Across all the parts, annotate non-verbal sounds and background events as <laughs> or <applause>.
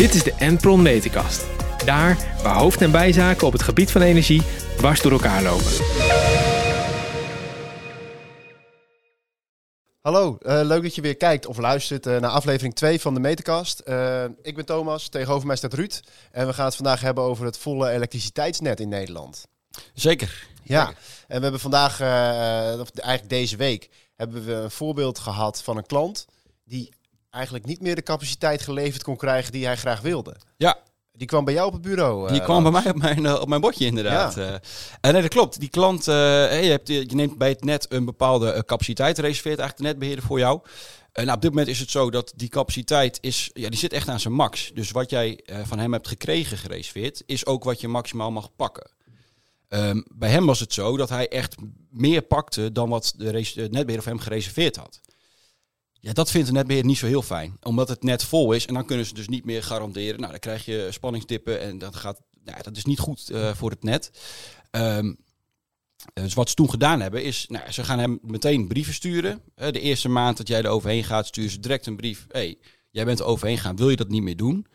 Dit is de Enpron Meterkast. Daar waar hoofd- en bijzaken op het gebied van energie dwars door elkaar lopen. Hallo, eh, leuk dat je weer kijkt of luistert eh, naar aflevering 2 van de Meterkast. Eh, ik ben Thomas, tegenover mij staat Ruud. En we gaan het vandaag hebben over het volle elektriciteitsnet in Nederland. Zeker. Ja, en we hebben vandaag, eh, of eigenlijk deze week, hebben we een voorbeeld gehad van een klant die eigenlijk niet meer de capaciteit geleverd kon krijgen die hij graag wilde. Ja, Die kwam bij jou op het bureau. eh, die kwam bij mij op mijn, eh, op mijn bordje inderdaad. Ja. Eh, en nee, dat klopt. Die klant, eh, hey, je, hebt, je neemt bij het net een bepaalde eh, capaciteit, reserveert eigenlijk de netbeheerder voor jou. En nou, op dit moment is het zo dat die capaciteit is, ja, die zit echt aan zijn max. Dus wat jij eh, van hem hebt gekregen gereserveerd, is ook wat je maximaal mag pakken. Ehm, bij hem was het zo dat hij echt meer pakte dan wat de netbeheerder voor hem gereserveerd had. Ja, dat vindt de netbeheerder niet zo heel fijn. Omdat het net vol is en dan kunnen ze dus niet meer garanderen. Nou, dan krijg je spanningsdippen en dat, gaat, nou, dat is niet goed eh, voor het net. Ehm, dus wat ze toen gedaan hebben is, nou, ze gaan hem meteen brieven sturen. Eh, de eerste maand dat jij er overheen gaat, sturen ze direct een brief. hey, jij bent er overheen gegaan, wil je dat niet meer doen?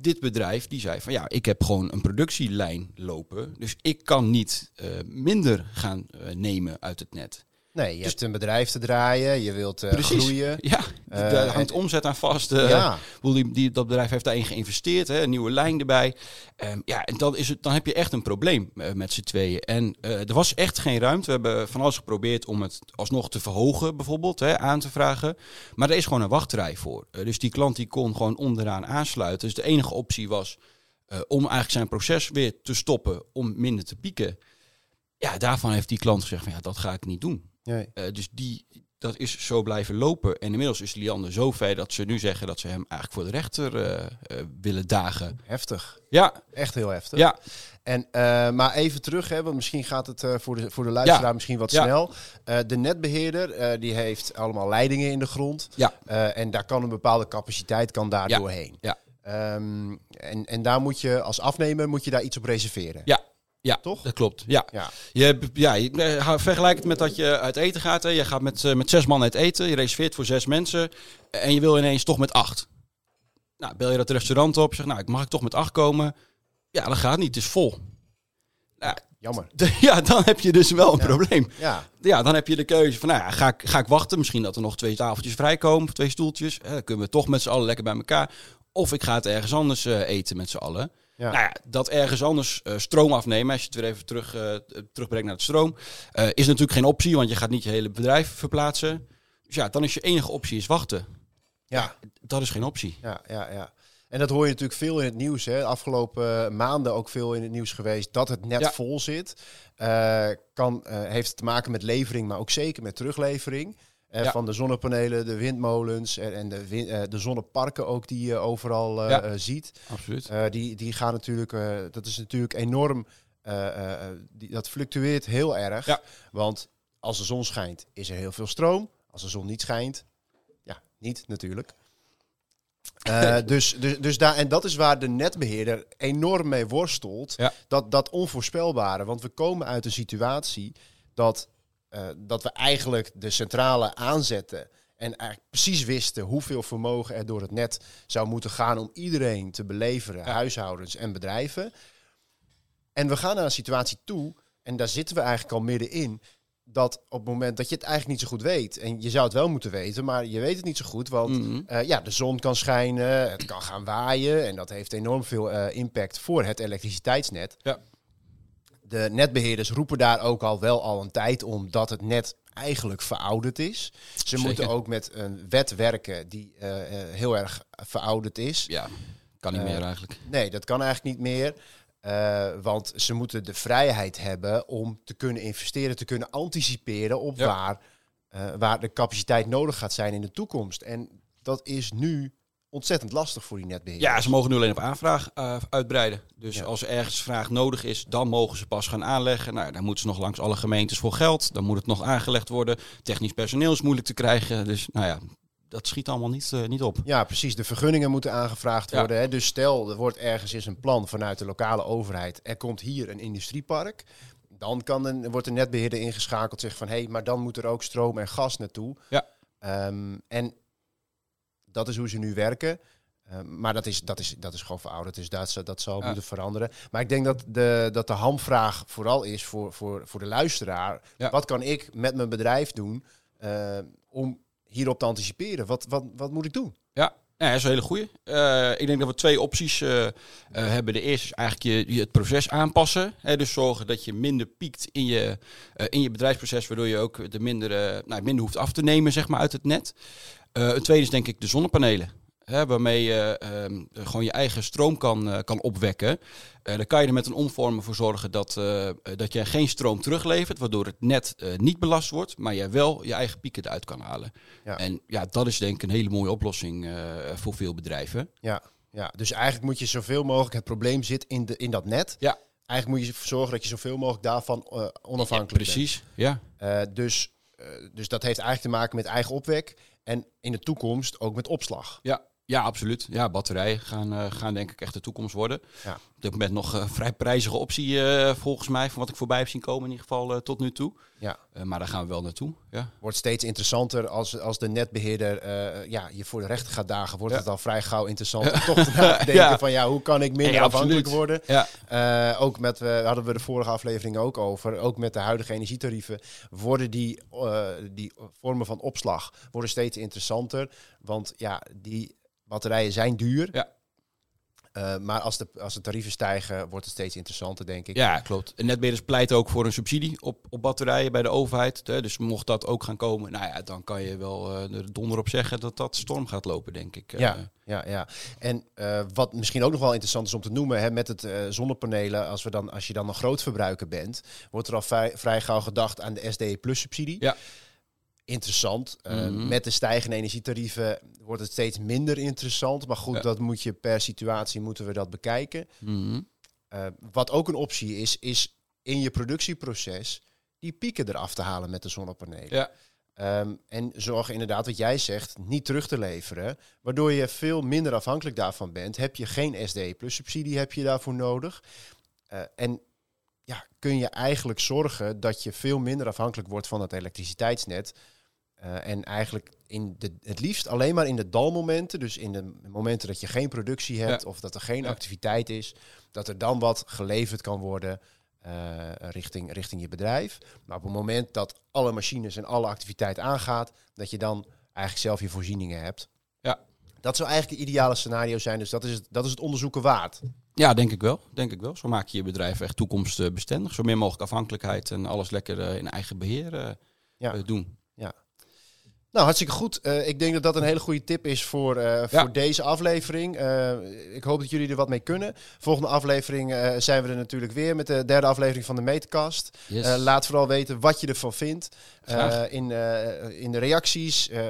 Dit bedrijf die zei van ja, ik heb gewoon een productielijn lopen. Dus ik kan niet eh, minder gaan eh, nemen uit het net. Nee, je Dus- hebt een bedrijf te draaien, je wilt eh, groeien. Ja, Eh, daar hangt omzet aan vast. eh, ja, die, die, dat bedrijf heeft daarin geïnvesteerd, hè, een nieuwe lijn erbij. Ehm, ja, en dan, is het, dan heb je echt een probleem eh, met z'n tweeën. En eh, er was echt geen ruimte. We hebben van alles geprobeerd om het alsnog te verhogen, bijvoorbeeld, hè, aan te vragen. Maar er is gewoon een wachtrij voor. Eh, dus die klant die kon gewoon onderaan aansluiten. Dus de enige optie was eh, om eigenlijk zijn proces weer te stoppen om minder te pieken. Ja, daarvan heeft die klant gezegd van ja, dat ga ik niet doen. Nee. Eh, dus die, dat is zo blijven lopen. En inmiddels is Liander zo ver dat ze nu zeggen dat ze hem eigenlijk voor de rechter eh, eh, willen dagen. heftig. Ja, Echt heel heftig. ja, En, maar even terug, hè, want misschien gaat het voor, de, voor de luisteraar Ja. misschien wat Ja. snel. De netbeheerder eh, die heeft allemaal leidingen in de grond. Ja. En daar kan een bepaalde capaciteit kan daar Ja. doorheen. Ja. Ehm, en, en daar moet je als afnemer moet je daar iets op reserveren. ja, ja, Toch? dat klopt. Ja. Ja. Je, ja, je, vergelijk het met dat je uit eten gaat. Hè. Je gaat met, eh, met zes man uit eten. Je reserveert voor zes mensen. En je wil ineens toch met acht. Nou, bel je dat restaurant op. Zeg, nou, ik mag ik toch met acht komen? Ja, dat gaat niet. Het is vol. Nou, Jammer. <laughs> ja, dan heb je dus wel een Ja. probleem. Ja, Ja, dan heb je de keuze van, nou ja, ga ik, ga ik wachten? Misschien dat er nog twee tafeltjes vrijkomen, twee stoeltjes. Hè, dan kunnen we toch met z'n allen lekker bij elkaar. Of ik ga het ergens anders eh, eten met z'n allen. Ja. Nou ja, dat ergens anders eh, stroom afnemen, als je het weer even terug, eh, terugbrengt naar het stroom, eh, is natuurlijk geen optie, want je gaat niet je hele bedrijf verplaatsen. Dus ja, dan is je enige optie is wachten. ja. Dat is geen optie. Ja, ja, ja. En dat hoor je natuurlijk veel in het nieuws. Hè. Afgelopen eh, maanden ook veel in het nieuws geweest dat het net Ja. vol zit. Kan, heeft te maken met levering, maar ook zeker met teruglevering. Eh, Ja. Van de zonnepanelen, de windmolens en, en de, win- eh, de zonneparken ook die je overal eh, Ja. ziet. Absoluut. Die, die gaan natuurlijk, dat is natuurlijk enorm, die, dat fluctueert heel erg. Ja. Want als de zon schijnt, is er heel veel stroom. Als de zon niet schijnt, ja, niet natuurlijk. <laughs> Dus, dus, dus daar, en dat is waar de netbeheerder enorm mee worstelt. Dat, dat onvoorspelbare. Want we komen uit een situatie dat, eh, dat we eigenlijk de centrale aanzetten. En eigenlijk precies wisten hoeveel vermogen er door het net zou moeten gaan om iedereen te beleveren, Ja. huishoudens en bedrijven. En we gaan naar een situatie toe, en daar zitten we eigenlijk al middenin, dat op het moment dat je het eigenlijk niet zo goed weet, en je zou het wel moeten weten, maar je weet het niet zo goed, want Mhm. eh, ja, de zon kan schijnen, het kan gaan waaien en dat heeft enorm veel eh, impact voor het elektriciteitsnet. Ja. De netbeheerders roepen daar ook al wel al een tijd om dat het net eigenlijk verouderd is. Ze Zeker. moeten ook met een wet werken die eh, eh, heel erg verouderd is. Ja, kan niet Eh, meer eigenlijk. Nee, dat kan eigenlijk niet meer. Want ze moeten de vrijheid hebben om te kunnen investeren, te kunnen anticiperen op Ja. waar, waar de capaciteit nodig gaat zijn in de toekomst. En dat is nu ontzettend lastig voor die netbeheerders. Ja, ze mogen nu alleen op aanvraag eh, uitbreiden. Dus Ja. als er ergens vraag nodig is, dan mogen ze pas gaan aanleggen. Nou, dan moeten ze nog langs alle gemeentes voor geld. Dan moet het nog aangelegd worden. Technisch personeel is moeilijk te krijgen. Dus nou ja, dat schiet allemaal niet, eh, niet op. Ja, precies. De vergunningen moeten aangevraagd Ja. worden. Hè. Dus stel, er wordt ergens eens een plan vanuit de lokale overheid. Er komt hier een industriepark. Dan kan een, wordt de netbeheerder ingeschakeld. Zegt van, hé, hey, maar dan moet er ook stroom en gas naartoe. Ja. Ehm, en dat is hoe ze nu werken. Eh, maar dat is, dat, is, dat is gewoon verouderd, dus dat, dat zal Ja. moeten veranderen. Maar ik denk dat de, dat de hamvraag vooral is voor, voor, voor de luisteraar. Ja. Wat kan ik met mijn bedrijf doen eh, om hierop te anticiperen? Wat, wat, wat moet ik doen? Ja, ja, dat is een hele goeie. Eh, ik denk dat we twee opties eh, eh, hebben. De eerste is eigenlijk je, het proces aanpassen. Hè, dus zorgen dat je minder piekt in je, in je bedrijfsproces, waardoor je ook de minder, nou, minder hoeft af te nemen zeg maar, uit het net. Een tweede is denk ik de zonnepanelen. Hè, waarmee je ehm, gewoon je eigen stroom kan, eh, kan opwekken. Eh dan kan je er met een omvormer voor zorgen dat, eh, dat je geen stroom teruglevert, waardoor het net niet belast wordt, maar jij wel je eigen pieken eruit kan halen. Ja. En ja, dat is denk ik een hele mooie oplossing voor veel bedrijven. Ja, ja, dus eigenlijk moet je zoveel mogelijk, het probleem zit in, de, in dat net. Ja. Eigenlijk moet je ervoor zorgen dat je zoveel mogelijk daarvan onafhankelijk bent. Precies, ja. Dus, dus dat heeft eigenlijk te maken met eigen opwek. En in de toekomst ook met opslag. Ja, ja, absoluut. Ja, batterijen gaan, eh, gaan denk ik echt de toekomst worden. Ja. Op dit moment nog een vrij prijzige optie eh, volgens mij, van wat ik voorbij heb zien komen in ieder geval eh, tot nu toe. Ja. Eh, maar daar gaan we wel naartoe. Ja. Wordt steeds interessanter als, als de netbeheerder eh, ja, je voor de rechter gaat dagen. Wordt Ja. het al vrij gauw interessant <laughs> om toch te denken van ja, hoe kan ik minder afhankelijk worden. Ja. Eh, ook met, we hadden we de vorige aflevering ook over. Ook met de huidige energietarieven worden die, eh, die vormen van opslag worden steeds interessanter. Want ja, die batterijen zijn duur. Ja. Eh, maar als de, als de tarieven stijgen, wordt het steeds interessanter, denk ik. Ja, klopt. En netbeheerders pleiten ook voor een subsidie op, op batterijen bij de overheid. Dus mocht dat ook gaan komen, nou ja, dan kan je wel eh, er donder op zeggen dat dat storm gaat lopen, denk ik. Eh, Ja, ja, ja. En wat misschien ook nog wel interessant is om te noemen, hè, met het zonnepanelen, als, we dan, als je dan een groot verbruiker bent, wordt er al vrij, vrij gauw gedacht aan de SDE Plus subsidie. Ja. Interessant. Eh, Mhm. Met de stijgende energietarieven wordt het steeds minder interessant. Maar goed, Ja. dat moet je per situatie moeten we dat bekijken. Mhm. Eh, wat ook een optie is, is in je productieproces die pieken eraf te halen met de zonnepanelen. Ja. Ehm, en zorg inderdaad, wat jij zegt, niet terug te leveren. Waardoor je veel minder afhankelijk daarvan bent. Heb je geen SD plus subsidie heb je daarvoor nodig. Eh, en ja, kun je eigenlijk zorgen dat je veel minder afhankelijk wordt van het elektriciteitsnet. Eh, en eigenlijk in de, het liefst alleen maar in de dalmomenten, dus in de momenten dat je geen productie hebt Ja. of dat er geen Ja. activiteit is, dat er dan wat geleverd kan worden eh, richting, richting je bedrijf. Maar op het moment dat alle machines en alle activiteit aangaat, dat je dan eigenlijk zelf je voorzieningen hebt. Ja. Dat zou eigenlijk het ideale scenario zijn, dus dat is het, dat is het onderzoeken waard. Ja, denk ik wel. Denk ik wel. Zo maak je je bedrijf echt toekomstbestendig. Zo min mogelijk afhankelijkheid en alles lekker eh, in eigen beheer eh, Ja. doen. Nou, hartstikke goed. Eh, ik denk dat dat een hele goede tip is voor, eh, voor Ja. deze aflevering. Eh, ik hoop dat jullie er wat mee kunnen. Volgende aflevering eh, zijn we er natuurlijk weer met de derde aflevering van de. Yes. Eh, laat vooral weten wat je ervan vindt. Eh, in, eh, in de reacties, eh,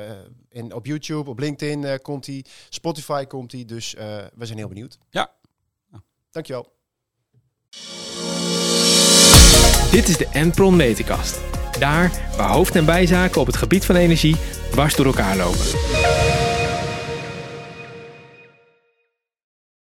in, op YouTube, op LinkedIn eh, komt hij. Spotify komt hij. Dus eh, we zijn heel benieuwd. Ja. Dankjewel. Dit is de Enpron Meterkast. Daar waar hoofd- en bijzaken op het gebied van energie dwars door elkaar lopen.